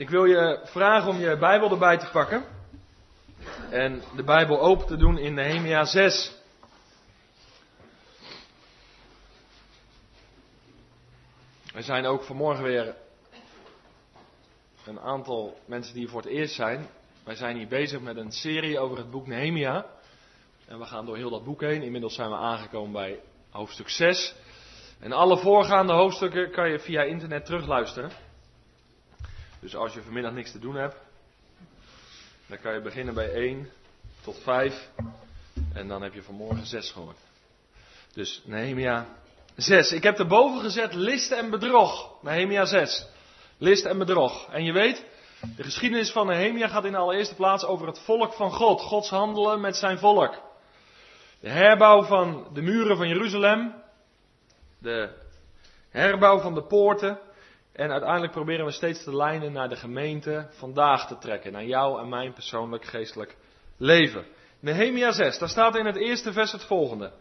Ik wil je vragen om je Bijbel erbij te pakken. En de Bijbel open te doen in Nehemia 6. Er zijn ook vanmorgen weer een aantal mensen die voor het eerst zijn. Wij zijn hier bezig met een serie over het boek Nehemia. En we gaan door heel dat boek heen. Inmiddels zijn we aangekomen bij hoofdstuk 6. En alle voorgaande hoofdstukken kan je via internet terugluisteren. Dus als je vanmiddag niks te doen hebt, dan kan je beginnen bij 1 tot 5. En dan heb je vanmorgen 6 gehoord. Dus Nehemia 6. Ik heb erboven gezet list en bedrog. Nehemia 6. List en bedrog. En je weet, de geschiedenis van Nehemia gaat in de allereerste plaats over het volk van God. Gods handelen met zijn volk. De herbouw van de muren van Jeruzalem. De herbouw van de poorten. En uiteindelijk proberen we steeds de lijnen naar de gemeente vandaag te trekken. Naar jou en mijn persoonlijk geestelijk leven. Nehemia 6, daar staat in het eerste vers het volgende.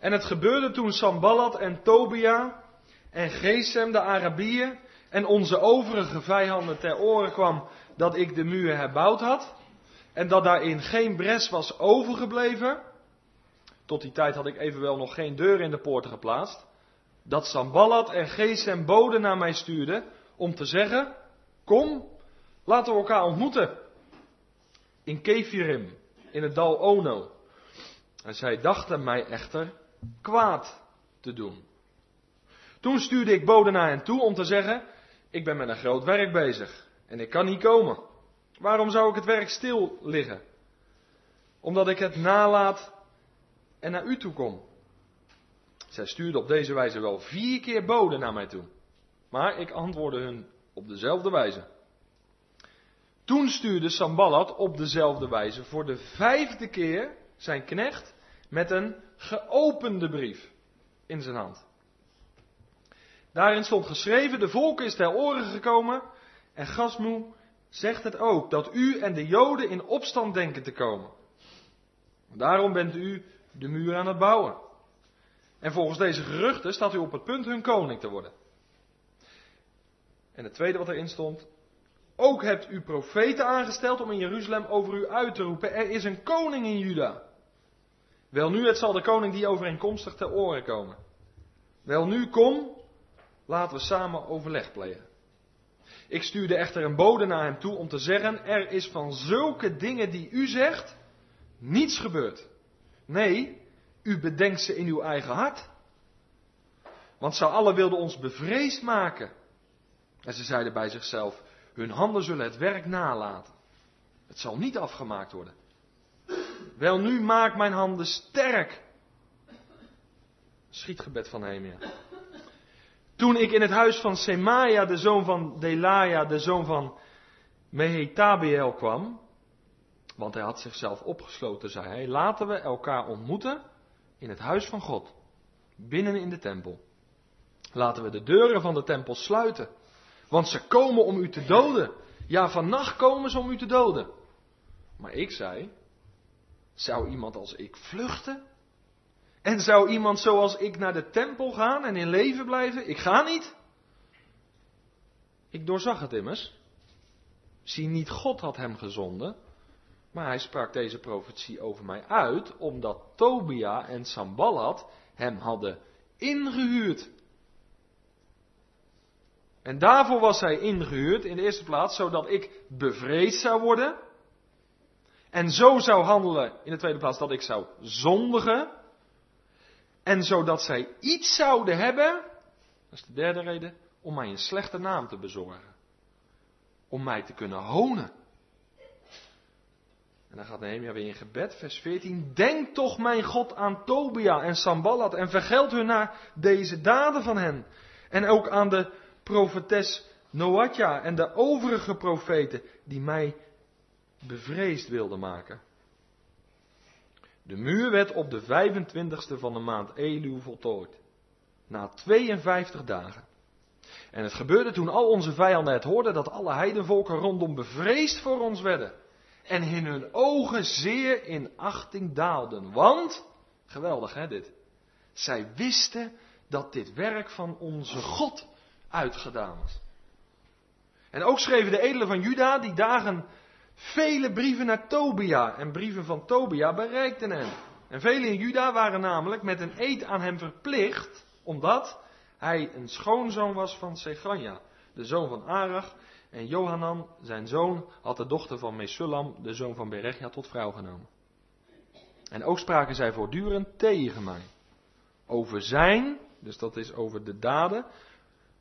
En het gebeurde toen Sambalat en Tobia en Gesem de Arabieren en onze overige vijanden ter oren kwam dat ik de muur herbouwd had. En dat daarin geen bres was overgebleven. Tot die tijd had ik evenwel nog geen deur in de poorten geplaatst dat Sambalat en Gesem boden naar mij stuurden om te zeggen, kom, laten we elkaar ontmoeten. In Kefirim, in het dal Ono. En zij dachten mij echter kwaad te doen. Toen stuurde ik boden naar hen toe om te zeggen, ik ben met een groot werk bezig en ik kan niet komen. Waarom zou ik het werk stil liggen? Omdat ik het nalaat en naar u toe kom. Zij stuurde op deze wijze wel vier keer boden naar mij toe. Maar ik antwoordde hun op dezelfde wijze. Toen stuurde Sambalat op dezelfde wijze voor de vijfde keer zijn knecht met een geopende brief in zijn hand. Daarin stond geschreven, de volk is ter oren gekomen en Gasmoe zegt het ook, dat u en de Joden in opstand denken te komen. Daarom bent u de muur aan het bouwen. En volgens deze geruchten staat u op het punt hun koning te worden. En het tweede wat erin stond. Ook hebt u profeten aangesteld om in Jeruzalem over u uit te roepen. Er is een koning in Juda. Wel nu, het zal de koning die overeenkomstig ter oren komen. Wel nu, kom, laten we samen overleg plegen. Ik stuurde echter een bode naar hem toe om te zeggen: Er is van zulke dingen die u zegt niets gebeurd. Nee, u bedenkt ze in uw eigen hart. Want zou allen wilden ons bevreesd maken. En ze zeiden bij zichzelf, hun handen zullen het werk nalaten. Het zal niet afgemaakt worden. Wel nu maak mijn handen sterk. Schietgebed van Nehemia. Toen ik in het huis van Semaia, de zoon van Delaia, de zoon van Mehetabiel kwam, want hij had zichzelf opgesloten, zei hij, laten we elkaar ontmoeten in het huis van God, binnen in de tempel. Laten we de deuren van de tempel sluiten, want ze komen om u te doden. Ja, vannacht komen ze om u te doden. Maar ik zei, zou iemand als ik vluchten? En zou iemand zoals ik naar de tempel gaan en in leven blijven? Ik ga niet. Ik doorzag het immers. Zie niet, God had hem gezonden, maar hij sprak deze profetie over mij uit, omdat Tobia en Sambalat hem hadden ingehuurd. En daarvoor was hij ingehuurd in de eerste plaats, zodat ik bevreesd zou worden. En zo zou handelen in de tweede plaats dat ik zou zondigen. En zodat zij iets zouden hebben, dat is de derde reden, om mij een slechte naam te bezorgen. Om mij te kunnen honen. En dan gaat Nehemia weer in gebed, vers 14. Denk toch, mijn God, aan Tobia en Sambalat en vergeld hun naar deze daden van hen. En ook aan de profetes Noatja en de overige profeten die mij bevreesd wilden maken. De muur werd op de 25ste van de maand Elu voltooid. Na 52 dagen. En het gebeurde toen al onze vijanden het hoorden dat alle heidenvolken rondom bevreesd voor ons werden en in hun ogen zeer in achting daalden. Want, geweldig hè dit, zij wisten dat dit werk van onze God uitgedaan was. En ook schreven de edelen van Juda die dagen vele brieven naar Tobia. En brieven van Tobia bereikten hem. En velen in Juda waren namelijk met een eed aan hem verplicht, omdat hij een schoonzoon was van Seganja, de zoon van Arach. En Johanan, zijn zoon, had de dochter van Mesullam, de zoon van Berechia, tot vrouw genomen. En ook spraken zij voortdurend tegen mij. Over zijn, dus dat is over de daden,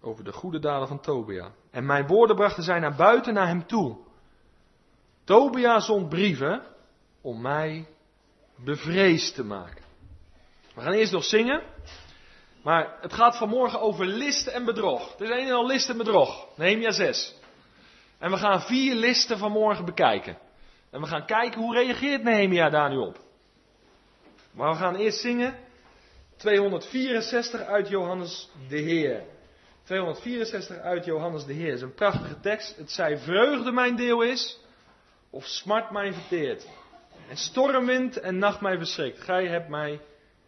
over de goede daden van Tobia. En mijn woorden brachten zij naar buiten naar hem toe. Tobia zond brieven om mij bevreesd te maken. We gaan eerst nog zingen. Maar het gaat vanmorgen over list en bedrog. Het is een en al list en bedrog. Nehemia 6. En we gaan vier listen vanmorgen bekijken. En we gaan kijken hoe reageert Nehemia daar nu op. Maar we gaan eerst zingen 264 uit Johannes de Heer. 264 uit Johannes de Heer. Is een prachtige tekst. Het zij vreugde mijn deel is, of smart mij verteert. En stormwind en nacht mij verschrikt. Gij hebt mij,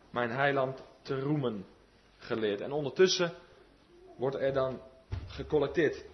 mijn heiland, te roemen geleerd. En ondertussen wordt er dan gecollecteerd.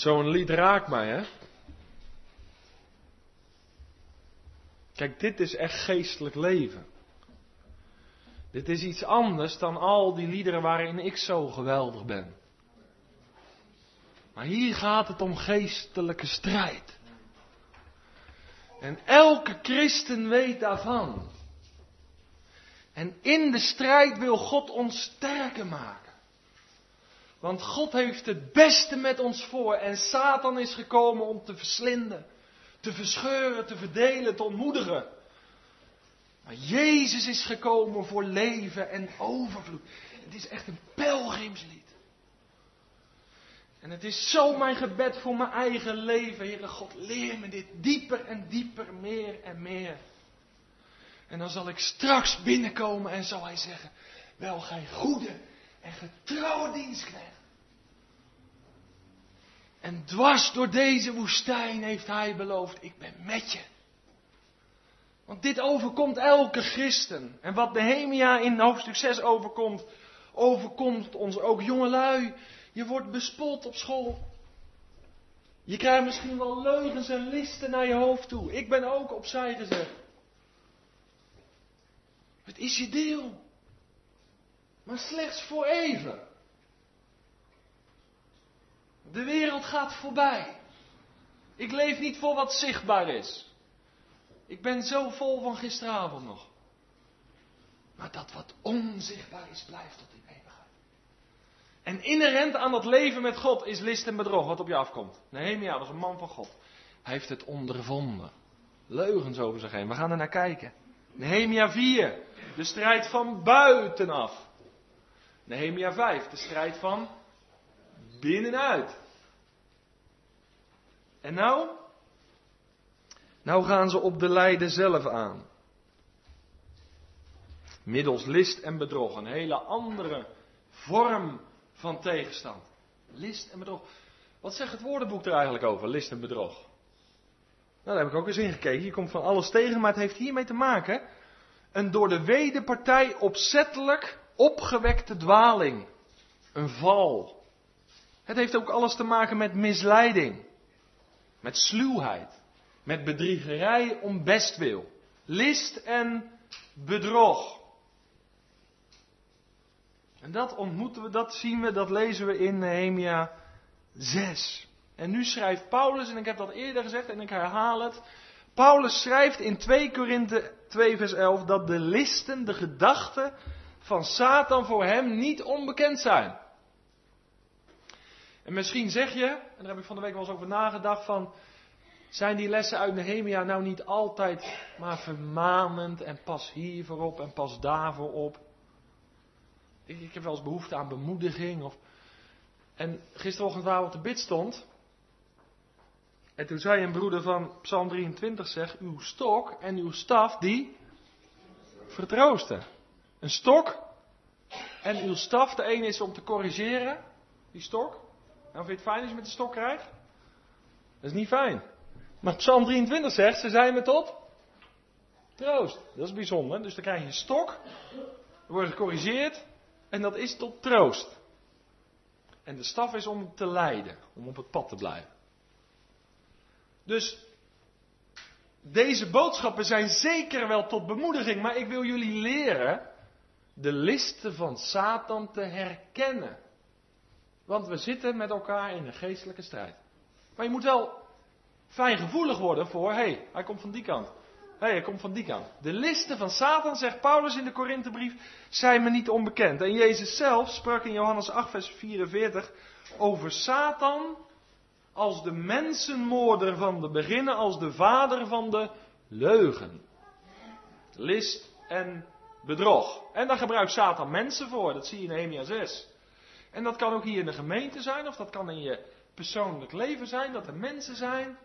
Zo'n lied raakt mij, hè? Kijk, dit is echt geestelijk leven. Dit is iets anders dan al die liederen waarin ik zo geweldig ben. Maar hier gaat het om geestelijke strijd. En elke christen weet daarvan. En in de strijd wil God ons sterker maken. Want God heeft het beste met ons voor en Satan is gekomen om te verslinden, te verscheuren, te verdelen, te ontmoedigen. Maar Jezus is gekomen voor leven en overvloed. Het is echt een pelgrimslied. En het is zo mijn gebed voor mijn eigen leven. Heere God, leer me dit dieper en dieper, meer en meer. En dan zal ik straks binnenkomen en zal hij zeggen, wel gij goede en getrouwe dienstknecht. En dwars door deze woestijn heeft hij beloofd, ik ben met je. Want dit overkomt elke christen. En wat Nehemia in hoofdstuk 6 overkomt, overkomt ons ook jongelui. Je wordt bespot op school. Je krijgt misschien wel leugens en listen naar je hoofd toe. Ik ben ook opzij gezet. Het is je deel. Maar slechts voor even. De wereld gaat voorbij. Ik leef niet voor wat zichtbaar is. Ik ben zo vol van gisteravond nog. Maar dat wat onzichtbaar is, blijft tot in eeuwigheid. En inherent aan dat leven met God is list en bedrog wat op je afkomt. Nehemia was een man van God. Hij heeft het ondervonden. Leugens over zich heen. We gaan er naar kijken. Nehemia 4. De strijd van buitenaf. Nehemia 5. De strijd van binnenuit. En nou? Nou gaan ze op de lijden zelf aan. Middels list en bedrog. Een hele andere vorm van tegenstand. List en bedrog. Wat zegt het woordenboek er eigenlijk over, list en bedrog? Nou, daar heb ik ook eens in gekeken. Je komt van alles tegen, maar het heeft hiermee te maken. Een door de wederpartij opzettelijk opgewekte dwaling. Een val. Het heeft ook alles te maken met misleiding. Met sluwheid. Met bedriegerij om bestwil. List en bedrog. En dat ontmoeten we, dat zien we, dat lezen we in Nehemia 6. En nu schrijft Paulus, en ik heb dat eerder gezegd en ik herhaal het. Paulus schrijft in 2 Korinthe 2 vers 11 dat de listen, de gedachten van Satan voor hem niet onbekend zijn. En misschien zeg je, en daar heb ik van de week wel eens over nagedacht, van zijn die lessen uit Nehemia nou niet altijd maar vermanend en pas hier voorop en pas daar voorop? Ik, heb wel eens behoefte aan bemoediging. Of... En gisterochtend waar we op de bid stond. En toen zei een broeder van Psalm 23, zeg, uw stok en uw staf die vertroosten. Een stok en uw staf, de ene is om te corrigeren, die stok. Nou, vind je het fijn je met de stok krijgt? Dat is niet fijn. Maar Psalm 23 zegt, ze zijn me tot troost. Dat is bijzonder. Dus dan krijg je een stok, wordt gecorrigeerd en dat is tot troost. En de staf is om te leiden, om op het pad te blijven. Dus deze boodschappen zijn zeker wel tot bemoediging, maar ik wil jullie leren de listen van Satan te herkennen. Want we zitten met elkaar in een geestelijke strijd. Maar je moet wel fijngevoelig worden voor, hé, hey, hij komt van die kant. Hé, hey, hij komt van die kant. De listen van Satan, zegt Paulus in de Korinthebrief, zijn me niet onbekend. En Jezus zelf sprak in Johannes 8, vers 44 over Satan als de mensenmoorder van de beginnen, als de vader van de leugen. List en bedrog. En daar gebruikt Satan mensen voor, dat zie je in Nehemia 6. En dat kan ook hier in de gemeente zijn, of dat kan in je persoonlijk leven zijn, dat er mensen zijn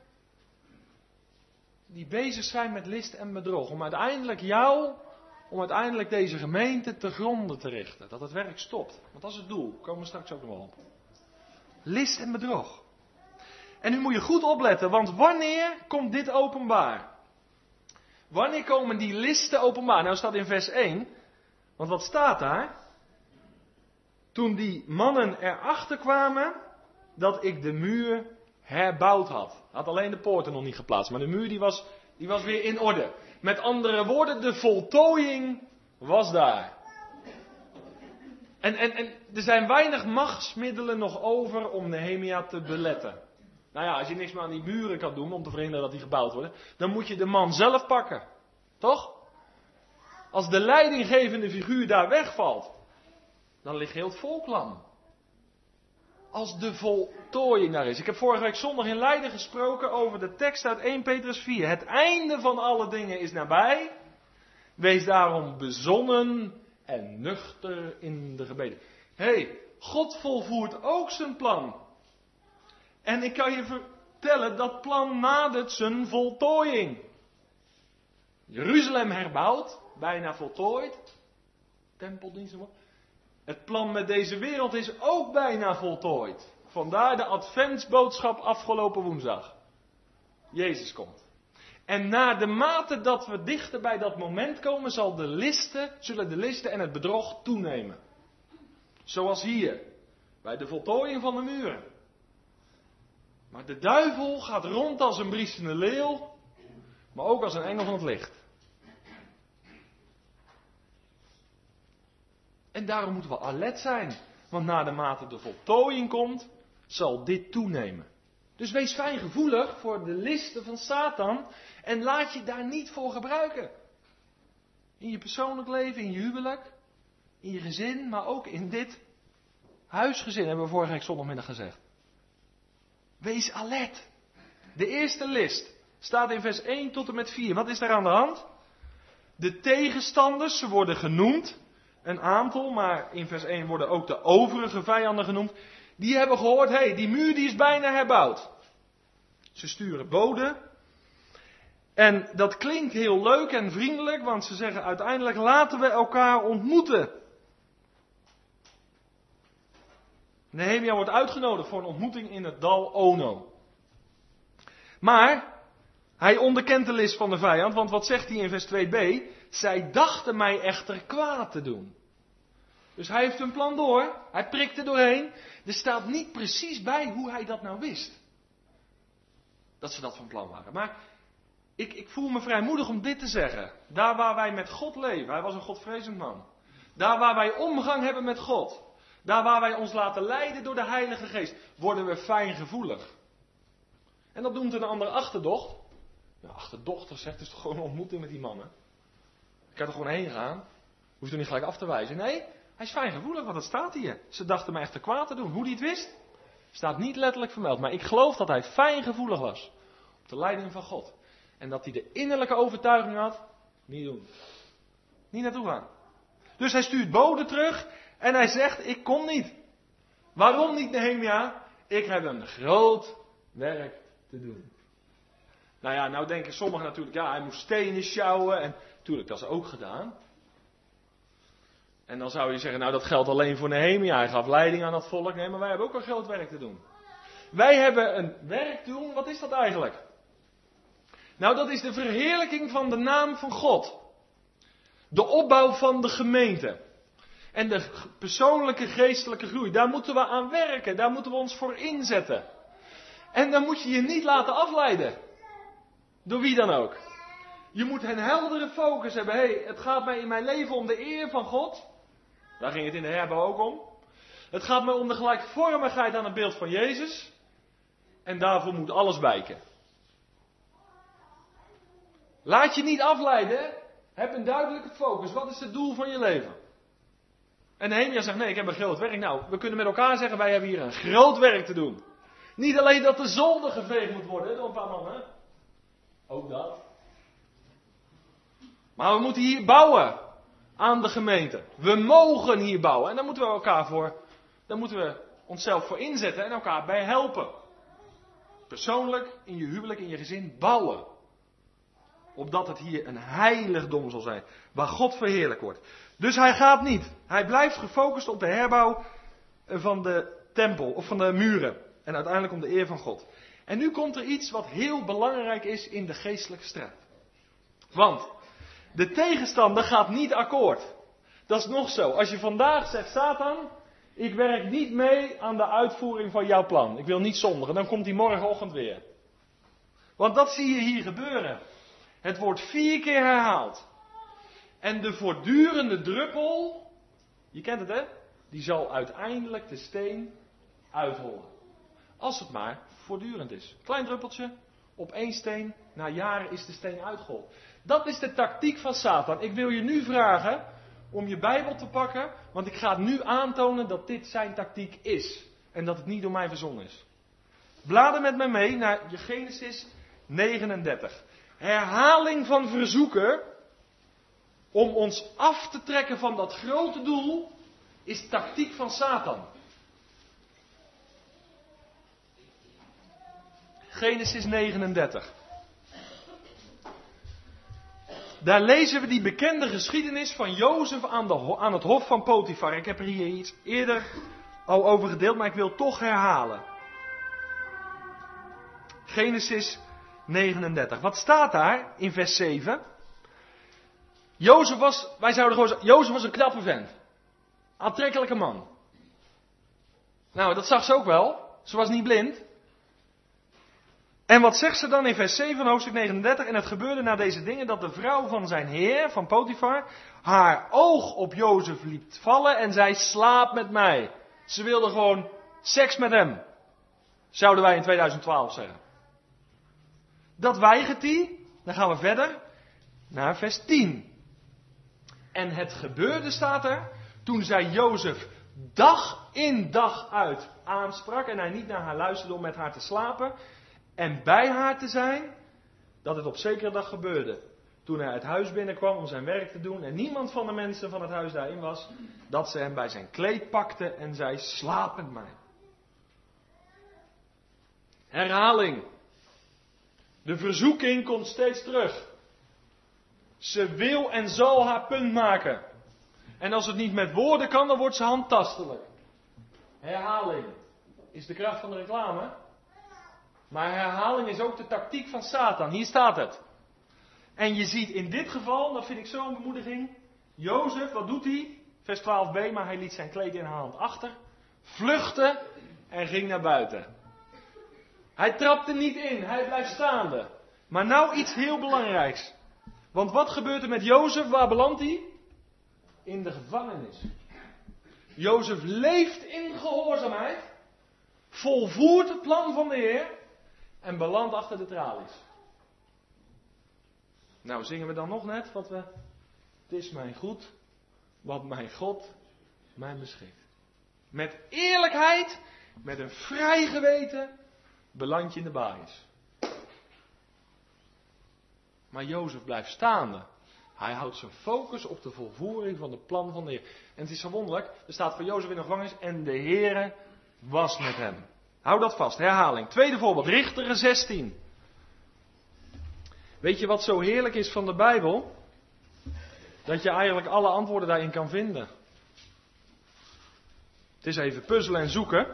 die bezig zijn met list en bedrog. Om uiteindelijk jou, om uiteindelijk deze gemeente te gronden te richten. Dat het werk stopt. Want dat is het doel. Komen we straks ook nog op. List en bedrog. En nu moet je goed opletten, want wanneer komt dit openbaar? Wanneer komen die listen openbaar? Nou staat in vers 1. Want wat staat daar? Toen die mannen erachter kwamen dat ik de muur herbouwd had. Had alleen de poorten nog niet geplaatst, maar de muur die was, die was weer in orde. Met andere woorden, de voltooiing was daar. En, en, en er zijn weinig machtsmiddelen nog over om Nehemia te beletten. Nou ja, als je niks meer aan die muren kan doen om te verhinderen dat die gebouwd worden, dan moet je de man zelf pakken. Toch? Als de leidinggevende figuur daar wegvalt, dan ligt heel het volk lam. Als de voltooiing daar is. Ik heb vorige week zondag in Leiden gesproken over de tekst uit 1 Petrus 4. Het einde van alle dingen is nabij. Wees daarom bezonnen en nuchter in de gebeden. Hé, hey, God volvoert ook zijn plan. En ik kan je vertellen, dat plan nadert zijn voltooiing. Jeruzalem herbouwd, bijna voltooid. Tempeldienst. Het plan met deze wereld is ook bijna voltooid. Vandaar de adventsboodschap afgelopen woensdag. Jezus komt. En na de mate dat we dichter bij dat moment komen, zal de listen, zullen de listen en het bedrog toenemen. Zoals hier, bij de voltooiing van de muren. Maar de duivel gaat rond als een briesende leeuw, maar ook als een engel van het licht. En daarom moeten we alert zijn. Want na de mate de voltooiing komt, zal dit toenemen. Dus wees fijngevoelig voor de listen van Satan en laat je daar niet voor gebruiken. In je persoonlijk leven, in je huwelijk, in je gezin, maar ook in dit huisgezin, hebben we vorige week zondagmiddag gezegd. Wees alert. De eerste list staat in vers 1 tot en met 4. Wat is daar aan de hand? De tegenstanders, ze worden genoemd een aantal, maar in vers 1 worden ook de overige vijanden genoemd. Die hebben gehoord, hé, hey, die muur die is bijna herbouwd. Ze sturen boden. En dat klinkt heel leuk en vriendelijk, want ze zeggen uiteindelijk laten we elkaar ontmoeten. Nehemia wordt uitgenodigd voor een ontmoeting in het dal Ono. Maar hij onderkent de list van de vijand, want wat zegt hij in vers 2b? Zij dachten mij echter kwaad te doen. Dus hij heeft een plan door, hij prikt er doorheen. Er staat niet precies bij hoe hij dat nou wist. Dat ze dat van plan waren. Maar ik, ik voel me vrijmoedig om dit te zeggen. Daar waar wij met God leven, hij was een godvrezend man. Daar waar wij omgang hebben met God, daar waar wij ons laten leiden door de Heilige Geest, worden we fijngevoelig. En dat noemt een andere achterdocht. Ja, achterdochter zegt, het is toch gewoon een ontmoeting met die mannen. Ik kan er gewoon heen gaan. Hoef je er niet gelijk af te wijzen. Nee, hij is fijngevoelig, want dat staat hier. Ze dachten mij echt te kwaad te doen. Hoe hij het wist, staat niet letterlijk vermeld. Maar ik geloof dat hij fijngevoelig was. Op de leiding van God. En dat hij de innerlijke overtuiging had, niet doen. Niet naartoe gaan. Dus hij stuurt boden terug en hij zegt, ik kom niet. Waarom niet, Nehemia? Ik heb een groot werk te doen. Nou ja, nou denken sommigen natuurlijk, ja, hij moest stenen sjouwen. En natuurlijk, dat is ook gedaan. En dan zou je zeggen, nou dat geldt alleen voor Nehemia. Hij gaf leiding aan dat volk. Nee, maar wij hebben ook een groot werk te doen. Wij hebben een werk te doen. Wat is dat eigenlijk? Nou, dat is de verheerlijking van de naam van God. De opbouw van de gemeente. En de persoonlijke geestelijke groei. Daar moeten we aan werken. Daar moeten we ons voor inzetten. En dan moet je je niet laten afleiden. Door wie dan ook. Je moet een heldere focus hebben. Hé, hey, het gaat mij in mijn leven om de eer van God. Daar ging het in de herbouw ook om. Het gaat mij om de gelijkvormigheid aan het beeld van Jezus. En daarvoor moet alles wijken. Laat je niet afleiden. Heb een duidelijke focus. Wat is het doel van je leven? En Nehemia zegt, nee, ik heb een groot werk. Nou, we kunnen met elkaar zeggen, wij hebben hier een groot werk te doen. Niet alleen dat de zolder geveegd moet worden door een paar mannen. Ook dat. Maar we moeten hier bouwen aan de gemeente. We mogen hier bouwen. En daar moeten we elkaar voor, daar moeten we onszelf voor inzetten en elkaar bij helpen. Persoonlijk, in je huwelijk, in je gezin bouwen. Opdat het hier een heiligdom zal zijn. Waar God verheerlijk wordt. Dus hij gaat niet. Hij blijft gefocust op de herbouw van de tempel of van de muren. En uiteindelijk om de eer van God. En nu komt er iets wat heel belangrijk is in de geestelijke strijd. Want de tegenstander gaat niet akkoord. Dat is nog zo. Als je vandaag zegt, Satan, Ik werk niet mee aan de uitvoering van jouw plan. Ik wil niet zondigen. Dan komt hij morgenochtend weer. Want dat zie je hier gebeuren. Het wordt vier keer herhaald. En de voortdurende druppel, je kent het hè, die zal uiteindelijk de steen uithollen. Als het maar voortdurend is. Klein druppeltje op één steen, na jaren is de steen uitgehold. Dat is de tactiek van Satan. Ik wil je nu vragen om je Bijbel te pakken, want ik ga nu aantonen dat dit zijn tactiek is. En dat het niet door mij verzonnen is. Blader met mij mee naar Genesis 39. Herhaling van verzoeken om ons af te trekken van dat grote doel is tactiek van Satan. Genesis 39. Daar lezen we die bekende geschiedenis van Jozef aan, aan het hof van Potifar. Ik heb er hier iets eerder al over gedeeld, maar ik wil toch herhalen. Genesis 39. Wat staat daar in vers 7? Jozef was, wij zouden gewoon Jozef was een knappe vent. Aantrekkelijke man. Nou, dat zag ze ook wel. Ze was niet blind. En wat zegt ze dan in vers 7 van hoofdstuk 39? En het gebeurde na deze dingen dat de vrouw van zijn heer, van Potifar, haar oog op Jozef liet vallen en zei, slaap met mij. Ze wilde gewoon seks met hem. Zouden wij in 2012 zeggen. Dat weigert hij. Dan gaan we verder naar vers 10. En het gebeurde, staat er, toen zij Jozef dag in dag uit aansprak en hij niet naar haar luisterde om met haar te slapen en bij haar te zijn, dat het op zekere dag gebeurde. Toen hij het huis binnenkwam om zijn werk te doen en niemand van de mensen van het huis daarin was, dat ze hem bij zijn kleed pakte en zei: Slaap met mij. Herhaling. De verzoeking komt steeds terug. Ze wil en zal haar punt maken. En als het niet met woorden kan, dan wordt ze handtastelijk. Herhaling is de kracht van de reclame. Maar herhaling is ook de tactiek van Satan. Hier staat het. En je ziet in dit geval, dat vind ik zo'n bemoediging. Jozef, wat doet hij? Vers 12b, maar hij liet zijn kleed in haar hand achter. Vluchtte en ging naar buiten. Hij trapte niet in, hij blijft staande. Maar nou iets heel belangrijks. Want wat gebeurt er met Jozef? Waar belandt hij? In de gevangenis. Jozef leeft in gehoorzaamheid, volvoert het plan van de Heer en belandt achter de tralies. Nou, zingen we dan nog net wat we. Het is mijn goed, wat mijn God mij beschikt. Met eerlijkheid, met een vrij geweten, beland je in de baas. Maar Jozef blijft staande. Hij houdt zijn focus op de volvoering van de plan van de Heer. En het is zo wonderlijk, er staat voor Jozef in de gevangenis en de Heere was met hem. Hou dat vast, herhaling. Tweede voorbeeld, Richteren 16. Weet je wat zo heerlijk is van de Bijbel? Dat je eigenlijk alle antwoorden daarin kan vinden. Het is even puzzelen en zoeken.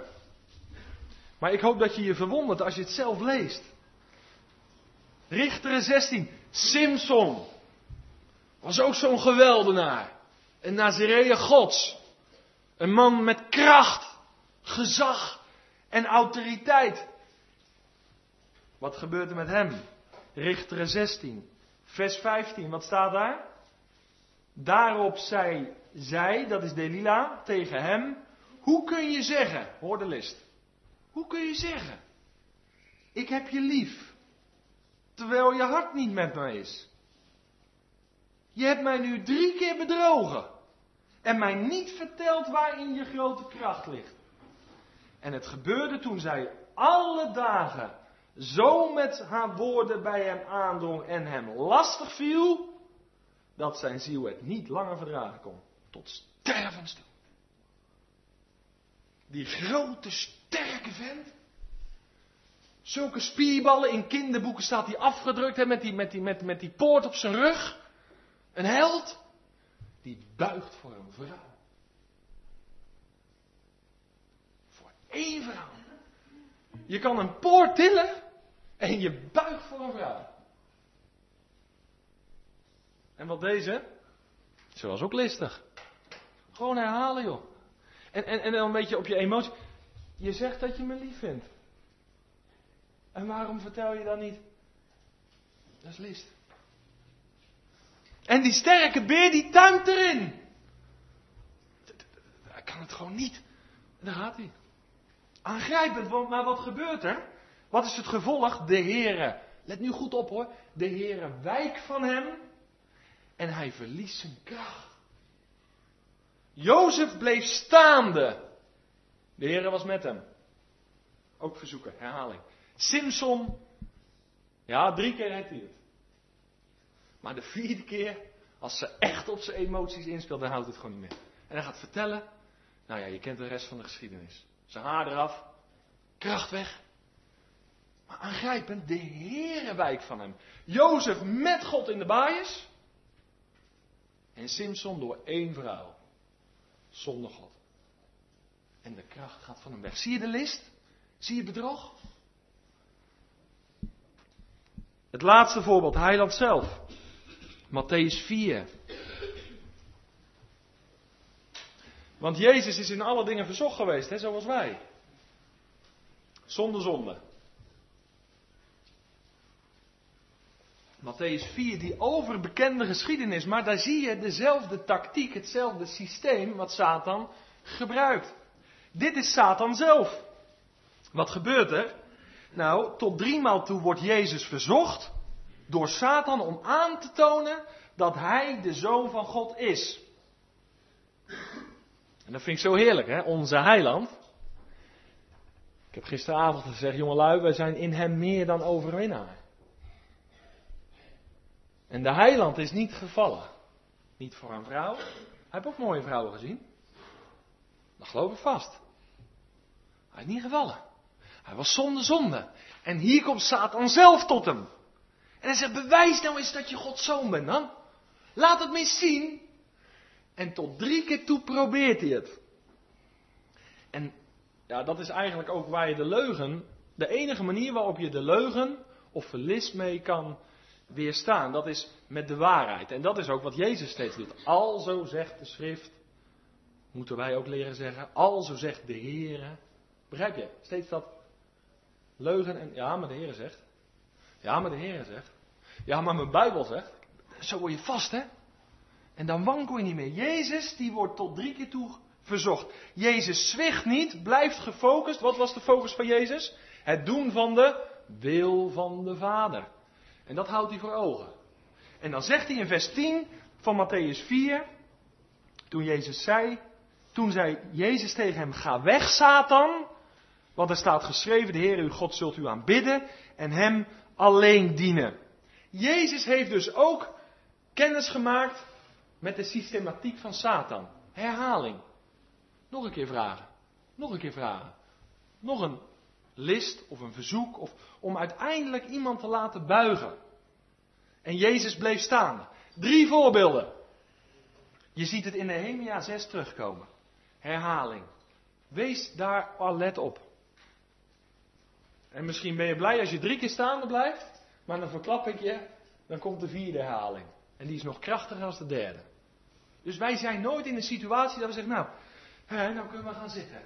Maar ik hoop dat je je verwondert als je het zelf leest. Richteren 16. Simson. Was ook zo'n geweldenaar. Een Nazireeën gods. Een man met kracht, gezag en autoriteit. Wat gebeurt er met hem? Richteren 16. Vers 15. Wat staat daar? Daarop zei zij, dat is Delila, tegen hem. Hoe kun je zeggen, hoor de list. Hoe kun je zeggen? Ik heb je lief. Terwijl je hart niet met mij is. Je hebt mij nu drie keer bedrogen. En mij niet verteld waarin je grote kracht ligt. En het gebeurde toen zij alle dagen zo met haar woorden bij hem aandrong en hem lastig viel, dat zijn ziel het niet langer verdragen kon. Tot stervens toe. Die grote, sterke vent. Zulke spierballen in kinderboeken staat hij afgedrukt hè, met, die, met, die, met, met die poort op zijn rug. Een held. Die buigt voor een vrouw. Voor één vrouw. Je kan een poort tillen en je buigt voor een vrouw. En wat deze? Ze was ook listig. Gewoon herhalen, joh. En, en, en dan een beetje op je emotie. Je zegt dat je me lief vindt. En waarom vertel je dan niet? Dat is list. En die sterke beer die tuimt erin. Hij kan het gewoon niet. Daar gaat hij. Aangrijpend, maar wat gebeurt er? Wat is het gevolg? De Heere, let nu goed op hoor, de Heere wijk van hem en hij verliest zijn kracht. Jozef bleef staande. De Heere was met hem. Ook verzoeken, herhaling. Simson, ja, drie keer redt hij het. Maar de vierde keer, als ze echt op zijn emoties inspeelt, dan houdt het gewoon niet meer. En hij gaat vertellen, nou ja, je kent de rest van de geschiedenis. Zijn haar eraf, kracht weg. Maar aangrijpend, de Heere wijk van hem. Jozef met God in de baaiers. En Simson door één vrouw. Zonder God. En de kracht gaat van hem weg. Zie je de list? Zie je bedrog? Het laatste voorbeeld, Heiland zelf. Matthäus 4. Want Jezus is in alle dingen verzocht geweest, hè, zoals wij. Zonder zonde. Matthäus 4, die overbekende geschiedenis, maar daar zie je dezelfde tactiek, hetzelfde systeem wat Satan gebruikt. Dit is Satan zelf. Wat gebeurt er? Nou, tot driemaal toe wordt Jezus verzocht door Satan om aan te tonen dat hij de zoon van God is. En dat vind ik zo heerlijk, hè? Onze heiland. Ik heb gisteravond gezegd, jongelui, wij zijn in hem meer dan overwinnaar. En de heiland is niet gevallen. Niet voor een vrouw. Hij heeft ook mooie vrouwen gezien. Dat geloof ik vast. Hij is niet gevallen. Hij was zonder zonde. En hier komt Satan zelf tot hem. En hij zegt, bewijs nou eens dat je Gods zoon bent dan. Laat het me zien. En tot drie keer toe probeert hij het. En ja, dat is eigenlijk ook waar je de leugen, de enige manier waarop je de leugen of verlis mee kan weerstaan. Dat is met de waarheid. En dat is ook wat Jezus steeds doet. Al zo zegt de schrift, moeten wij ook leren zeggen, al zo zegt de Heer. Begrijp je? Steeds dat leugen en, ja, maar de Heer zegt. Ja, maar de Heer zegt. Ja, maar mijn Bijbel zegt. Zo word je vast, hè? En dan wankel je niet meer. Jezus, die wordt tot drie keer toe verzocht. Jezus zwicht niet, blijft gefocust. Wat was de focus van Jezus? Het doen van de wil van de Vader. En dat houdt hij voor ogen. En dan zegt hij in vers 10 van Matthäus 4, toen Jezus zei, toen zei Jezus tegen hem, ga weg Satan, want er staat geschreven, de Heer uw God zult u aanbidden en hem alleen dienen. Jezus heeft dus ook kennis gemaakt met de systematiek van Satan. Herhaling. Nog een keer vragen. Nog een keer vragen. Nog een list of een verzoek of om uiteindelijk iemand te laten buigen. En Jezus bleef staan. Drie voorbeelden. Je ziet het in Nehemia 6 terugkomen. Herhaling. Wees daar alert op. En misschien ben je blij als je drie keer staande blijft, maar dan verklap ik je, dan komt de vierde herhaling. En die is nog krachtiger als de derde. Dus wij zijn nooit in een situatie dat we zeggen, nou, hè, nou kunnen we gaan zitten.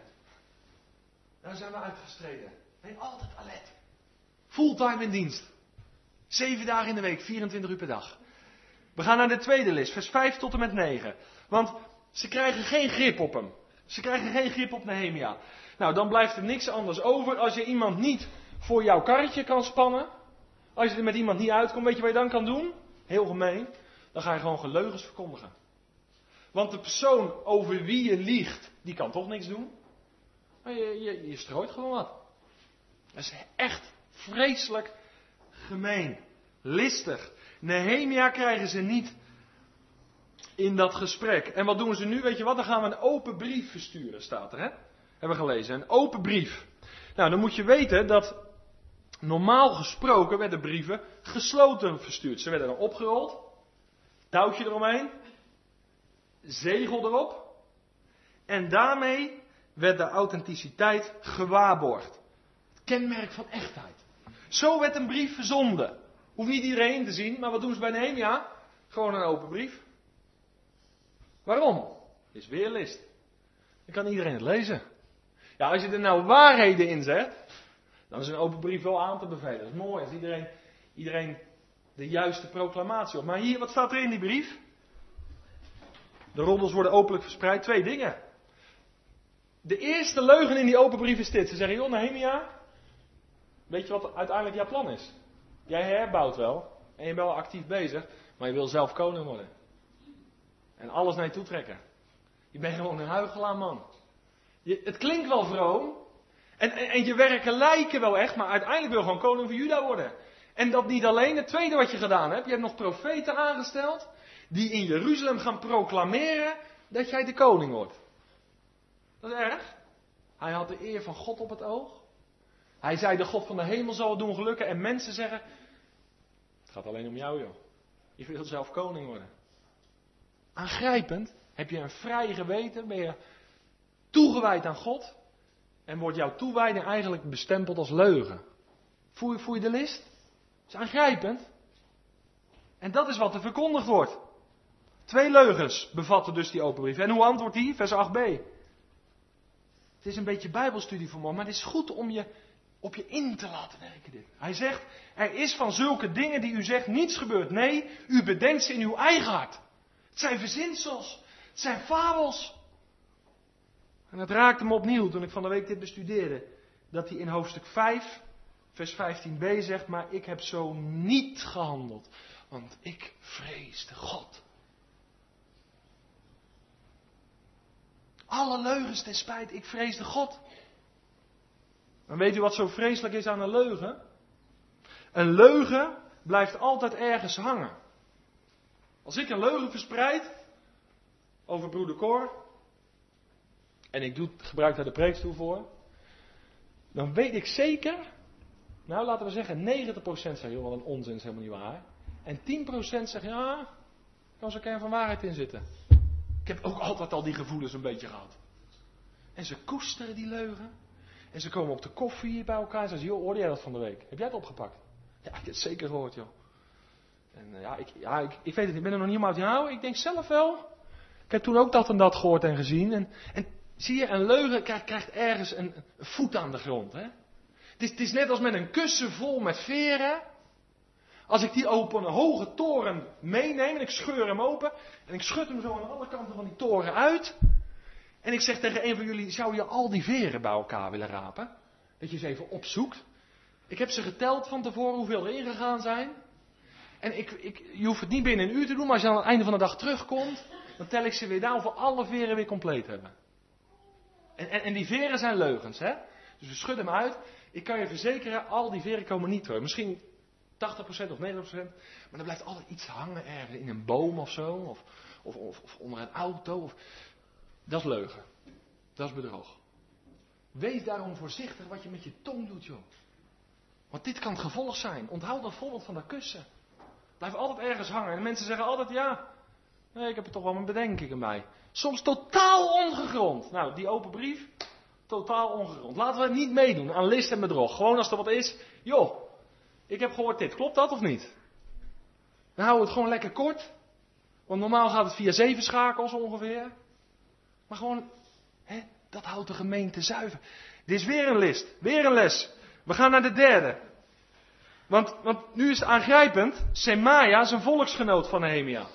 Nou zijn we uitgestreden. Nee, altijd alert. Fulltime in dienst. Zeven dagen in de week, 24 uur per dag. We gaan naar de tweede list, vers 5 tot en met 9. Want ze krijgen geen grip op hem. Ze krijgen geen grip op Nehemia. Nou, dan blijft er niks anders over als je iemand niet voor jouw karretje kan spannen. Als je er met iemand niet uitkomt, weet je wat je dan kan doen? Heel gemeen. Dan ga je gewoon geleugens verkondigen. Want de persoon over wie je liegt, die kan toch niks doen. Je, je strooit gewoon wat. Dat is echt vreselijk gemeen. Listig. Nehemia krijgen ze niet in dat gesprek. En wat doen ze nu? Weet je wat? Dan gaan we een open brief versturen, staat er, hè? Hebben we gelezen. Een open brief. Nou, dan moet je weten dat normaal gesproken werden brieven gesloten verstuurd. Ze werden dan opgerold, touwtje eromheen, zegel erop. En daarmee werd de authenticiteit gewaarborgd. Het kenmerk van echtheid. Zo werd een brief verzonden. Hoeft niet iedereen te zien, maar wat doen ze bij Nehemia? Gewoon een open brief. Waarom? Is weer list. Dan kan iedereen het lezen. Ja, als je er nou waarheden in zet, dan is een open brief wel aan te bevelen. Dat is mooi als iedereen, iedereen de juiste proclamatie op. Maar hier, wat staat er in die brief? De roddels worden openlijk verspreid. Twee dingen. De eerste leugen in die open brief is dit. Ze zeggen, joh, Nehemia, weet je wat uiteindelijk jouw plan is? Jij herbouwt wel en je bent wel actief bezig, maar je wil zelf koning worden. En alles naar je toe trekken. Je bent gewoon een huigelaar man. Je, het klinkt wel vroom. En, en, en, je werken lijken wel echt, maar uiteindelijk wil je gewoon koning van Juda worden. En dat niet alleen. Het tweede wat je gedaan hebt, je hebt nog profeten aangesteld. Die in Jeruzalem gaan proclameren dat jij de koning wordt. Dat is erg. Hij had de eer van God op het oog. Hij zei, de God van de hemel zal het doen gelukken. En mensen zeggen, het gaat alleen om jou joh. Je wilt zelf koning worden. Aangrijpend. Heb je een vrij geweten? Ben je toegewijd aan God? En wordt jouw toewijding eigenlijk bestempeld als leugen? Voel je, de list? Het is aangrijpend. En dat is wat er verkondigd wordt. Twee leugens bevatten dus die open brief. En hoe antwoordt hij? Vers 8b. Het is een beetje bijbelstudie voor me, maar het is goed om je op je in te laten werken dit. Hij zegt, er is van zulke dingen die u zegt niets gebeurd. Nee, u bedenkt ze in uw eigen hart. Het zijn verzinsels. Het zijn fabels. En het raakte me opnieuw toen ik van de week dit bestudeerde. Dat hij in hoofdstuk 5, vers 15b zegt, maar ik heb zo niet gehandeld. Want ik vreesde God. Alle leugens ten spijt, ik vreesde God. En weet u wat zo vreselijk is aan een leugen? Een leugen blijft altijd ergens hangen. Als ik een leugen verspreid over broeder Cor, en ik doe, gebruik daar de preekstoel voor, dan weet ik zeker, nou laten we zeggen 90% zegt, joh, een onzin is helemaal niet waar. En 10% zegt, ja, kan zo'n kern van waarheid in zitten. Ik heb ook altijd al die gevoelens een beetje gehad. En ze koesteren die leugen. En ze komen op de koffie bij elkaar en zeggen, joh, hoorde jij dat van de week? Heb jij het opgepakt? Ja, ik heb het zeker gehoord, joh. En uh, ja, ik, ja ik, ik, weet het, ik ben er nog niet helemaal uit. Nou, ik denk zelf wel. Ik heb toen ook dat en dat gehoord en gezien. En, en zie je, een leugen krijgt, krijgt ergens een, een, voet aan de grond. Hè? Het, is, het is net als met een kussen vol met veren. Als ik die op een hoge toren meeneem en ik scheur hem open en ik schud hem zo aan alle kanten van die toren uit. En ik zeg tegen een van jullie, zou je al die veren bij elkaar willen rapen? Dat je ze even opzoekt. Ik heb ze geteld van tevoren hoeveel er ingegaan zijn. En ik, ik, je hoeft het niet binnen een uur te doen, maar als je aan het einde van de dag terugkomt, dan tel ik ze weer down voor alle veren weer compleet hebben. En, en, en die veren zijn leugens, hè? Dus we schudden hem uit. Ik kan je verzekeren, al die veren komen niet terug. Misschien 80% of 90%. Maar er blijft altijd iets hangen ergens in een boom of zo. Of, of, of, onder een auto. Of... Dat is leugen. Dat is bedrog. Wees daarom voorzichtig wat je met je tong doet, joh. Want dit kan het gevolg zijn. Onthoud dat voorbeeld van dat kussen. Blijf altijd ergens hangen. En mensen zeggen altijd ja. Nee, ik heb er toch wel mijn bedenkingen bij. Soms totaal ongegrond. Nou, die open brief, totaal ongegrond. Laten we niet meedoen aan list en bedrog. Gewoon als er wat is, joh, ik heb gehoord dit. Klopt dat of niet? Dan houden we het gewoon lekker kort. Want normaal gaat het via zeven schakels ongeveer. Maar gewoon, hè, dat houdt de gemeente zuiver. Dit is weer een list, weer een les. We gaan naar de derde. Want, want nu is het aangrijpend. Semaia is een volksgenoot van Nehemia.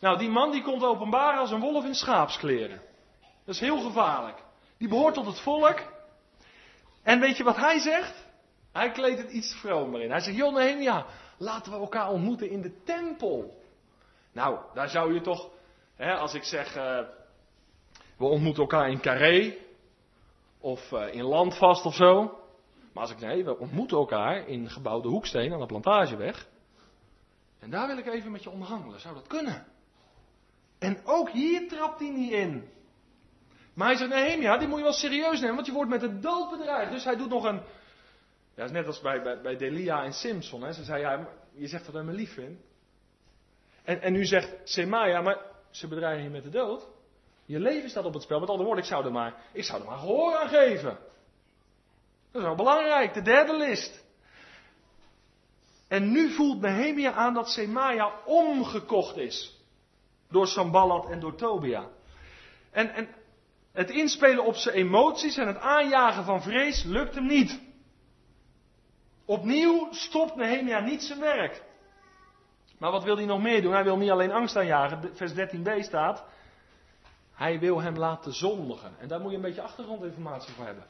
Nou, die man die komt openbaar als een wolf in schaapskleren. Dat is heel gevaarlijk. Die behoort tot het volk. En weet je wat hij zegt? Hij kleedt het iets vromer in. Hij zegt, joh Nehemia, laten we elkaar ontmoeten in de tempel. Nou, daar zou je toch, hè, als ik zeg, uh, we ontmoeten elkaar in Carré, of uh, in Landvast of zo. Maar als ik nee, we ontmoeten elkaar in gebouwde Hoeksteen aan de Plantageweg. En daar wil ik even met je onderhandelen. Zou dat kunnen? En ook hier trapt hij niet in. Maar hij zegt, Nehemia, die moet je wel serieus nemen, want je wordt met de dood bedreigd. Dus hij doet nog een, ja, is net als bij, bij, bij Delia en Simpson. Hè. Ze zei, ja, je zegt dat hij me lief vindt. En, en nu zegt Semaya, maar ze bedreigen je met de dood. Je leven staat op het spel. Met andere woorden, ik zou er maar, ik zou er maar gehoor aan geven. Dat is wel belangrijk, de derde list. En nu voelt Nehemia aan dat Semaya omgekocht is. Door Sambalat en door Tobia. En, en Het inspelen op zijn emoties en het aanjagen van vrees lukt hem niet. Opnieuw stopt Nehemia niet zijn werk. Maar wat wil hij nog meer doen? Hij wil niet alleen angst aanjagen. Vers 13b staat. Hij wil hem laten zondigen. En daar moet je een beetje achtergrondinformatie voor hebben.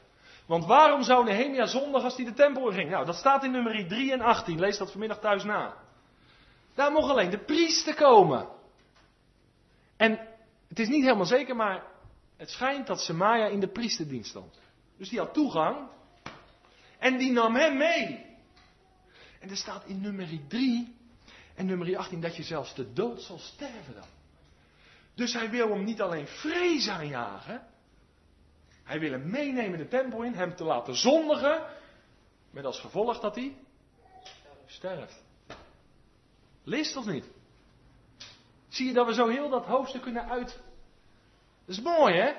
Want waarom zou Nehemia zondigen als hij de tempel in ging? Nou, dat staat in nummer 3 en 18. Lees dat vanmiddag thuis na. Daar mocht alleen de priester komen. En het is niet helemaal zeker, maar het schijnt dat Semaia in de priesterdienst stond. Dus die had toegang. En die nam hem mee. En er staat in nummer 3 en nummer 18 dat je zelfs de dood zal sterven dan. Dus hij wil hem niet alleen vrees aanjagen. Hij wil hem meenemen de tempel in, hem te laten zondigen. Met als gevolg dat hij sterft. Leest of niet? Zie je dat we zo heel dat hoofdstuk kunnen uit. Dat is mooi hè?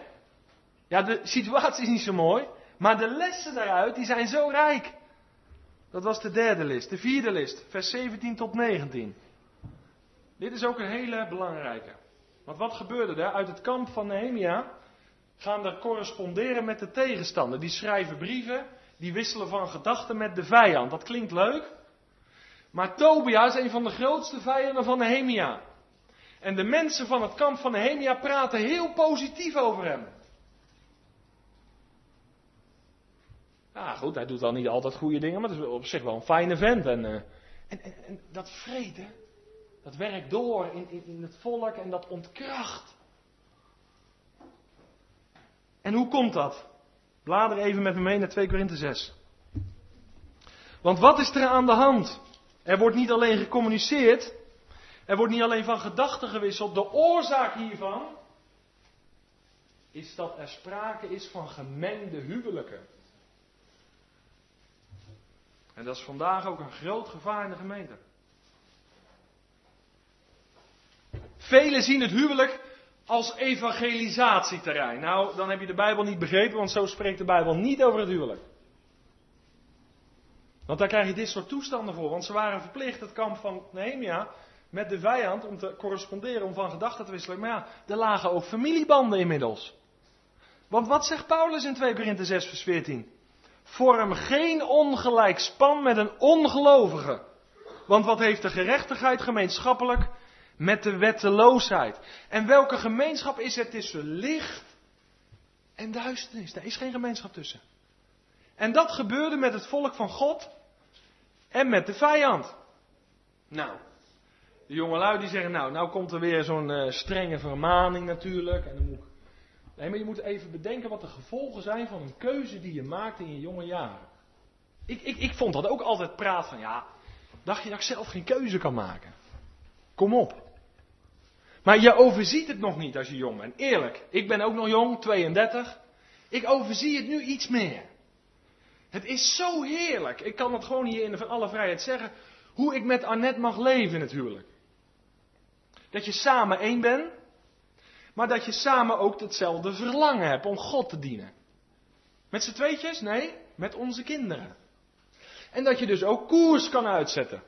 Ja, de situatie is niet zo mooi. Maar de lessen daaruit, die zijn zo rijk. Dat was de derde list. De vierde list, vers 17 tot 19. Dit is ook een hele belangrijke. Want wat gebeurde er? Uit het kamp van Nehemia gaan er corresponderen met de tegenstander. Die schrijven brieven, die wisselen van gedachten met de vijand. Dat klinkt leuk. Maar Tobia is een van de grootste vijanden van Nehemia. En de mensen van het kamp van Nehemia praten heel positief over hem. Ja, goed, hij doet dan niet altijd goede dingen, maar het is op zich wel een fijne vent. En, uh, en, en, dat vrede, dat werkt door in, in, in het volk en dat ontkracht. En hoe komt dat? Blader even met me mee naar 2 Korinthe 6. Want wat is er aan de hand? Er wordt niet alleen gecommuniceerd, er wordt niet alleen van gedachten gewisseld. De oorzaak hiervan is dat er sprake is van gemengde huwelijken. En dat is vandaag ook een groot gevaar in de gemeente. Velen zien het huwelijk als evangelisatieterrein. Nou, dan heb je de Bijbel niet begrepen, want zo spreekt de Bijbel niet over het huwelijk. Want daar krijg je dit soort toestanden voor. Want ze waren verplicht het kamp van Nehemia met de vijand om te corresponderen, om van gedachten te wisselen. Maar ja, er lagen ook familiebanden inmiddels. Want wat zegt Paulus in 2 Korinthe 6 vers 14? Vorm geen ongelijk span met een ongelovige. Want wat heeft de gerechtigheid gemeenschappelijk met de wetteloosheid? En welke gemeenschap is er tussen licht en duisternis? Daar is geen gemeenschap tussen. En dat gebeurde met het volk van God en met de vijand. Nou, de jongelui die zeggen, nou, nou komt er weer zo'n uh, strenge vermaning natuurlijk. En dan moet ik... Nee, maar je moet even bedenken wat de gevolgen zijn van een keuze die je maakt in je jonge jaren. Ik, ik, ik vond dat ook altijd praat van, ja, dacht je dat ik zelf geen keuze kan maken? Kom op. Maar je overziet het nog niet als je jong bent. Eerlijk, ik ben ook nog jong, 32. Ik overzie het nu iets meer. Het is zo heerlijk. Ik kan het gewoon hier in van alle vrijheid zeggen. Hoe ik met Annette mag leven in het huwelijk. Dat je samen één bent. Maar dat je samen ook hetzelfde verlangen hebt om God te dienen. Met z'n tweetjes? Nee, met onze kinderen. En dat je dus ook koers kan uitzetten.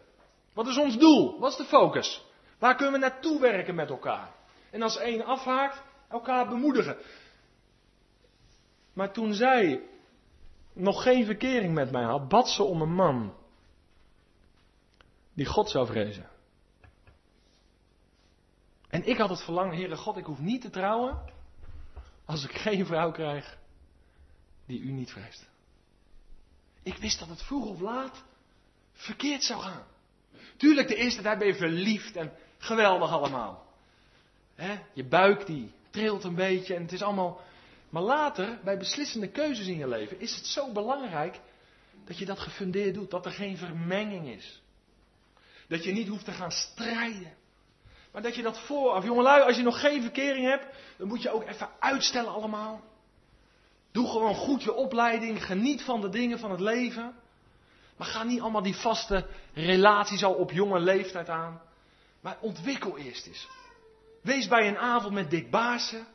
Wat is ons doel? Wat is de focus? Waar kunnen we naartoe werken met elkaar? En als één afhaakt, elkaar bemoedigen. Maar toen zij nog geen verkering met mij had, bad ze om een man die God zou vrezen. En ik had het verlangen, Heere God, ik hoef niet te trouwen als ik geen vrouw krijg die u niet vreest. Ik wist dat het vroeg of laat verkeerd zou gaan. Tuurlijk, de eerste tijd ben je verliefd en geweldig allemaal. je buik die trilt een beetje en het is allemaal maar later, bij beslissende keuzes in je leven, is het zo belangrijk dat je dat gefundeerd doet. Dat er geen vermenging is. Dat je niet hoeft te gaan strijden. Maar dat je dat vooraf, jongelui, als je nog geen verkering hebt, dan moet je ook even uitstellen allemaal. Doe gewoon goed je opleiding, geniet van de dingen van het leven. Maar ga niet allemaal die vaste relaties al op jonge leeftijd aan. Maar ontwikkel eerst eens. Wees bij een avond met Dick Baarsen.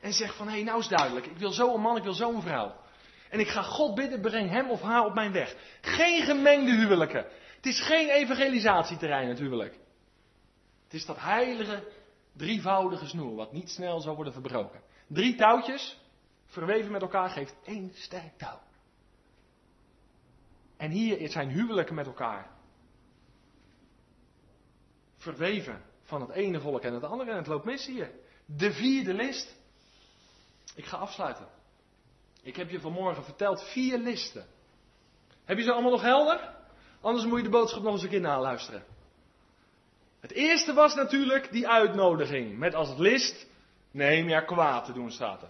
En zeg van, hé, hey, nou is duidelijk. Ik wil zo'n man, ik wil zo'n vrouw. En ik ga God bidden, breng hem of haar op mijn weg. Geen gemengde huwelijken. Het is geen evangelisatieterrein natuurlijk. Het is dat heilige, drievoudige snoer, wat niet snel zal worden verbroken. Drie touwtjes, verweven met elkaar, geeft één sterk touw. En hier zijn huwelijken met elkaar. Verweven van het ene volk en het andere en het loopt mis hier. De vierde list. Ik ga afsluiten. Ik heb je vanmorgen verteld vier listen. Heb je ze allemaal nog helder? Anders moet je de boodschap nog eens een keer naluisteren. Het eerste was natuurlijk die uitnodiging. Met als list Nehemia kwaad te doen staat er.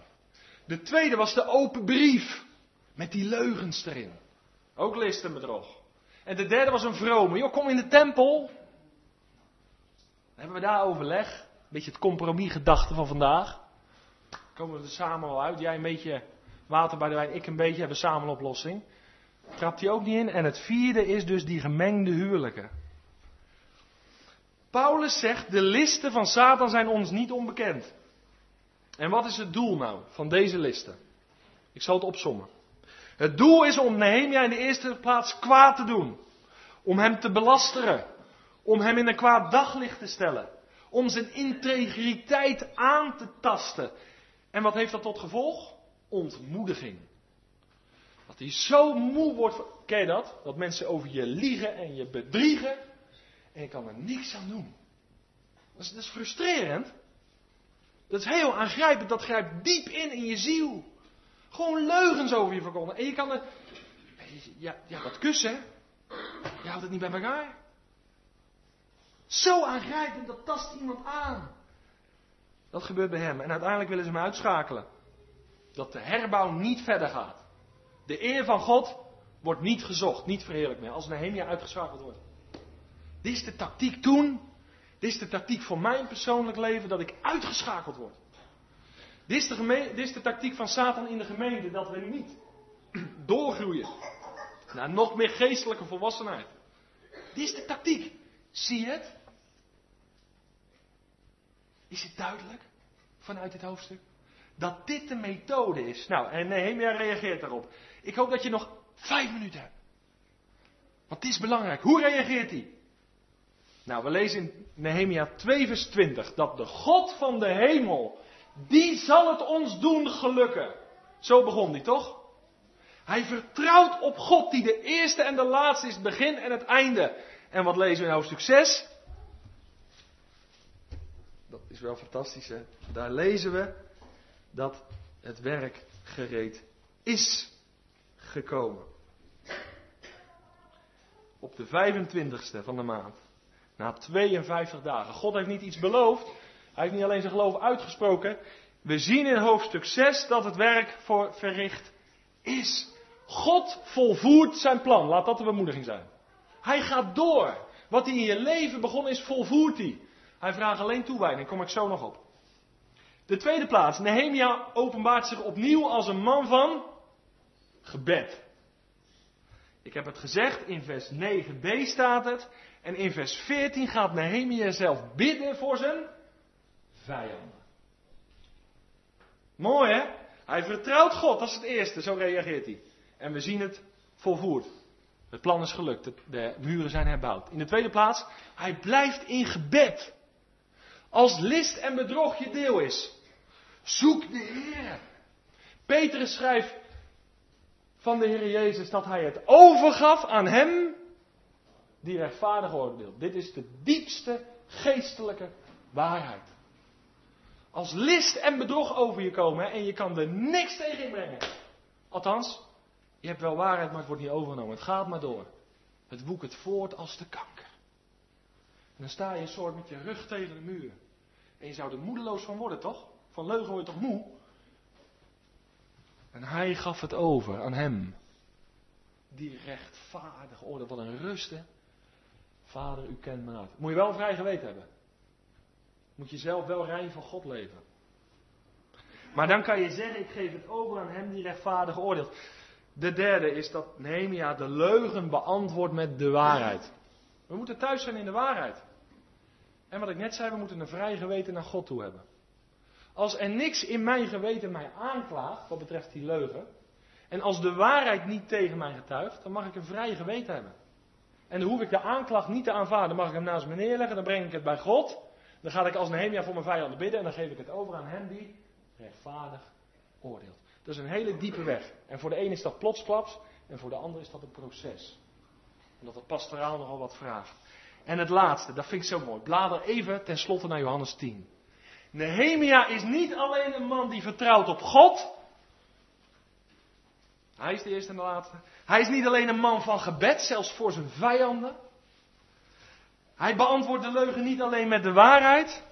De tweede was de open brief. Met die leugens erin. Ook listenbedrog. En de derde was een vrome. Joh, kom in de tempel. Hebben we daar overleg. Een beetje het compromisgedachte van vandaag. Komen we er samen al uit. Jij een beetje water bij de wijn, ik een beetje. Hebben samen een oplossing. Trapt hij ook niet in. En het vierde is dus die gemengde huwelijken. Paulus zegt, de listen van Satan zijn ons niet onbekend. En wat is het doel nou van deze listen? Ik zal het opsommen. Het doel is om Nehemia in de eerste plaats kwaad te doen. Om hem te belasteren. Om hem in een kwaad daglicht te stellen. Om zijn integriteit aan te tasten. En wat heeft dat tot gevolg? Ontmoediging. Dat hij zo moe wordt. Ken je dat? Dat mensen over je liegen en je bedriegen. En je kan er niks aan doen. Dat is, is frustrerend. Dat is heel aangrijpend. Dat grijpt diep in in je ziel. Gewoon leugens over je verkondigen. En je kan er. Ja, ja, dat kussen. Je houdt het niet bij elkaar. Zo aangrijpend, dat tast iemand aan. Dat gebeurt bij hem. En uiteindelijk willen ze hem uitschakelen. Dat de herbouw niet verder gaat. De eer van God wordt niet gezocht, niet verheerlijk meer. Als Nehemia uitgeschakeld wordt. Dit is de tactiek toen. Dit is de tactiek voor mijn persoonlijk leven, dat ik uitgeschakeld word. Dit is, de dit is de tactiek van Satan in de gemeente, dat we niet doorgroeien naar nog meer geestelijke volwassenheid. Dit is de tactiek. Zie je het? Is het duidelijk vanuit dit hoofdstuk? Dat dit de methode is. Nou, en Nehemia reageert daarop. Ik hoop dat je nog vijf minuten hebt. Want dit is belangrijk. Hoe reageert hij? Nou, we lezen in Nehemia 2 vers 20 dat de God van de hemel, die zal het ons doen gelukken. Zo begon hij toch? Hij vertrouwt op God die de eerste en de laatste is, het begin en het einde. En wat lezen we in hoofdstuk 6? Dat is wel fantastisch hè. Daar lezen we dat het werk gereed is gekomen. Op de 25ste van de maand. Na 52 dagen. God heeft niet iets beloofd. Hij heeft niet alleen zijn geloof uitgesproken. We zien in hoofdstuk 6 dat het werk voor verricht is. God volvoert zijn plan. Laat dat de bemoediging zijn. Hij gaat door. Wat hij in je leven begonnen is, volvoert hij. Hij vraagt alleen toewijding. Kom ik zo nog op. De tweede plaats. Nehemia openbaart zich opnieuw als een man van gebed. Ik heb het gezegd, in vers 9b staat het. En in vers 14 gaat Nehemia zelf bidden voor zijn vijanden. Mooi hè? Hij vertrouwt God, dat is het eerste, zo reageert hij. En we zien het volvoerd. Het plan is gelukt, de muren zijn herbouwd. In de tweede plaats, hij blijft in gebed. Als list en bedrog je deel is. Zoek de Heer. Petrus schrijft van de Heer Jezus dat hij het overgaf aan hem die rechtvaardig oordeelt. Dit is de diepste geestelijke waarheid. Als list en bedrog over je komen en je kan er niks tegen inbrengen. Althans, je hebt wel waarheid, maar het wordt niet overgenomen. Het gaat maar door. Het woekert voort als de kanker. En dan sta je een soort met je rug tegen de muur. En je zou er moedeloos van worden, toch? Van leugen word je toch moe? En hij gaf het over aan hem. Die rechtvaardig orde. Wat een rust, hè? Vader, u kent me uit. Moet je wel vrij geweten hebben. Moet je zelf wel rein van God leven. Maar dan kan je zeggen, ik geef het over aan hem die rechtvaardig oordeelt. De derde is dat Nehemia de leugen beantwoordt met de waarheid. We moeten thuis zijn in de waarheid. En wat ik net zei, we moeten een vrij geweten naar God toe hebben. Als er niks in mijn geweten mij aanklaagt, wat betreft die leugen, en als de waarheid niet tegen mij getuigt, dan mag ik een vrij geweten hebben. En dan hoef ik de aanklacht niet te aanvaarden, mag ik hem naast me neerleggen, dan breng ik het bij God. Dan ga ik als Nehemia voor mijn vijanden bidden en dan geef ik het over aan hem die rechtvaardig oordeelt. Dat is een hele diepe weg. En voor de een is dat plotsklaps en voor de ander is dat een proces. Omdat het pastoraal nogal wat vraagt. En het laatste, dat vind ik zo mooi. Blader even tenslotte naar Johannes 10. Nehemia is niet alleen een man die vertrouwt op God. Hij is de eerste en de laatste. Hij is niet alleen een man van gebed, zelfs voor zijn vijanden. Hij beantwoordt de leugen niet alleen met de waarheid.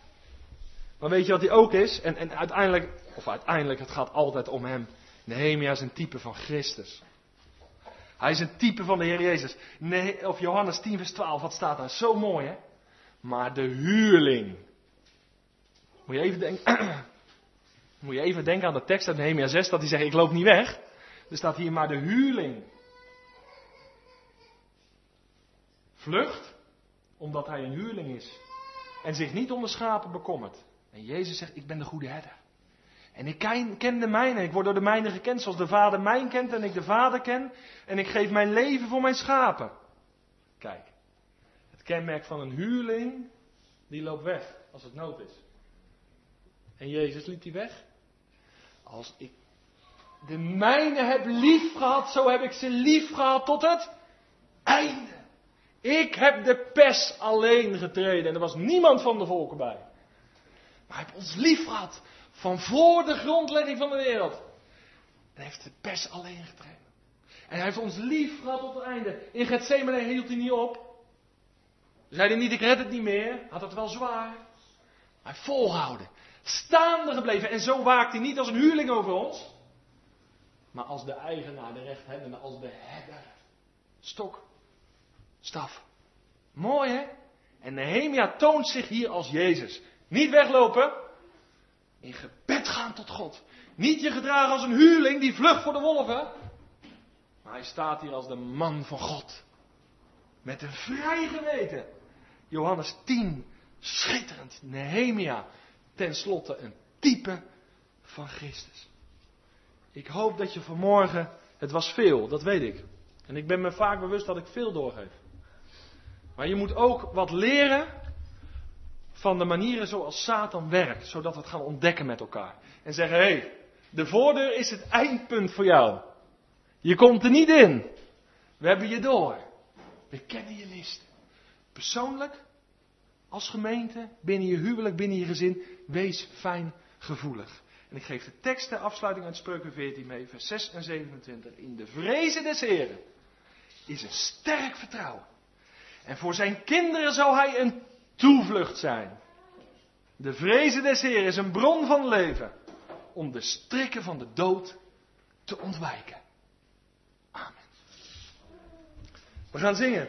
Maar weet je wat hij ook is? En, en uiteindelijk, of uiteindelijk, het gaat altijd om hem. Nehemia is een type van Christus. Hij is een type van de Heer Jezus. Nee, of Johannes 10, vers 12, wat staat daar? Zo mooi, hè? Maar de huurling. Moet je even denken. Moet je even denken aan de tekst uit Nehemia 6, dat hij zegt: Ik loop niet weg. Er staat hier maar de huurling. Vlucht, omdat hij een huurling is. En zich niet om de schapen bekommert. En Jezus zegt: Ik ben de goede herder. En ik ken de mijne. Ik word door de mijne gekend zoals de Vader mij kent en ik de Vader ken. En ik geef mijn leven voor mijn schapen. Kijk, het kenmerk van een huurling, die loopt weg als het nood is. En Jezus liep die weg. Als ik de mijne heb lief gehad, zo heb ik ze lief gehad tot het einde. Ik heb de pers alleen getreden en er was niemand van de volken bij. Maar hij heeft ons lief gehad van voor de grondlegging van de wereld. Hij heeft de pers alleen getreden. En hij heeft ons lief gehad tot het einde. In Gethsemane hield hij niet op. Zei hij niet, ik red het niet meer. Had het wel zwaar. Maar volhouden. Staande gebleven. En zo waakt hij niet als een huurling over ons. Maar als de eigenaar, de rechthebbende, als de herder. Stok. Staf. Mooi hè? En Nehemia toont zich hier als Jezus. Niet weglopen. In gebed gaan tot God. Niet je gedragen als een huurling die vlucht voor de wolven. Maar hij staat hier als de man van God. Met een vrij geweten. Johannes 10. Schitterend. Nehemia. Ten slotte een type van Christus. Ik hoop dat je vanmorgen. Het was veel, dat weet ik. En ik ben me vaak bewust dat ik veel doorgeef. Maar je moet ook wat leren van de manieren zoals Satan werkt, zodat we het gaan ontdekken met elkaar. En zeggen, hé, hey, de voordeur is het eindpunt voor jou. Je komt er niet in. We hebben je door. We kennen je list. Persoonlijk, als gemeente, binnen je huwelijk, binnen je gezin, wees fijn gevoelig. En ik geef de tekst ter afsluiting uit Spreuken 14 mee, vers 6 en 27. In de vrezen des Heren is een sterk vertrouwen. En voor zijn kinderen zal hij een toevlucht zijn. De vrezen des Heer is een bron van leven om de strikken van de dood te ontwijken. Amen. We gaan zingen.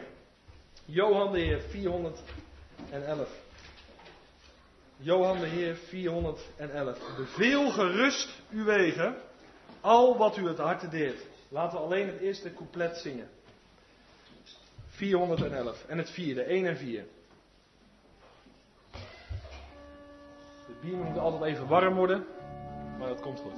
Johan de Heer 411. Johan de Heer 411. Beveel gerust uw wegen, al wat u het harte deert. Laten we alleen het eerste couplet zingen. 411 en het vierde, 1 en 4. De bier moet altijd even warm worden, maar dat komt goed.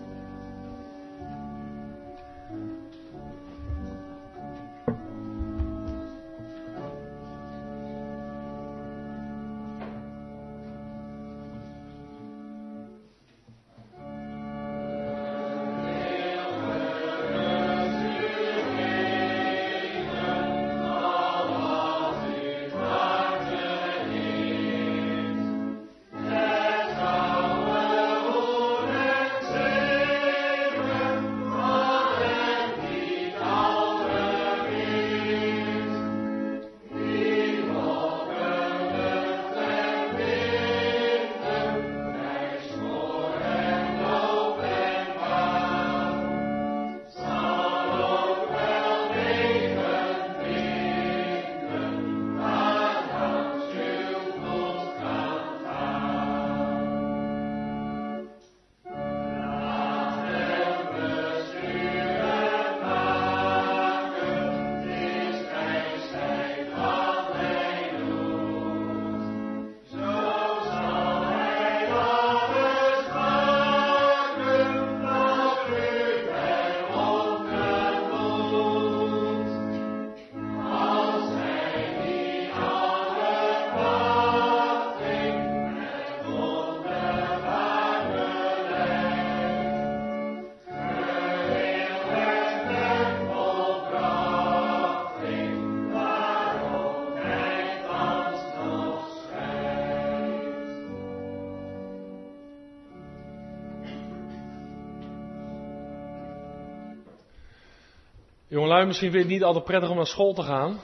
Misschien vind je het niet altijd prettig om naar school te gaan.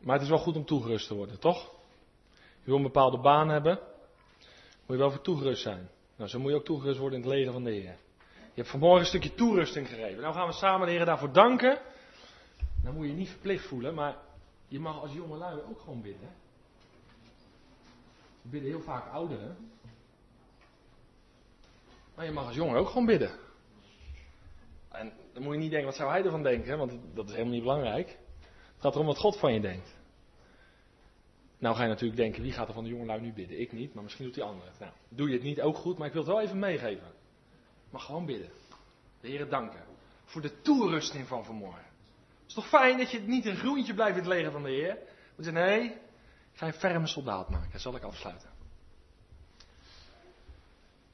Maar het is wel goed om toegerust te worden, toch? Je wil een bepaalde baan hebben. Moet je wel voor toegerust zijn. Nou, zo moet je ook toegerust worden in het leger van de Heer. Je hebt vanmorgen een stukje toerusting gegeven. Nou gaan we samen de Heer daarvoor danken. Dan moet je je niet verplicht voelen, maar je mag als jongelui ook gewoon bidden. We bidden heel vaak ouderen. Maar je mag als jongen ook gewoon bidden. En dan moet je niet denken, wat zou hij ervan denken? Want dat is helemaal niet belangrijk. Het gaat erom wat God van je denkt. Nou ga je natuurlijk denken, wie gaat er van de jongelui nu bidden? Ik niet, maar misschien doet die andere. Nou, doe je het niet ook goed, maar ik wil het wel even meegeven. Maar gewoon bidden. De Heer danken. Voor de toerusting van vanmorgen. Het is toch fijn dat je niet een groentje blijft in het leger van de Heer. Maar zeggen, nee, ik ga je ferme soldaat maken. Dat zal ik afsluiten.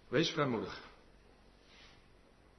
Wees vrijmoedig.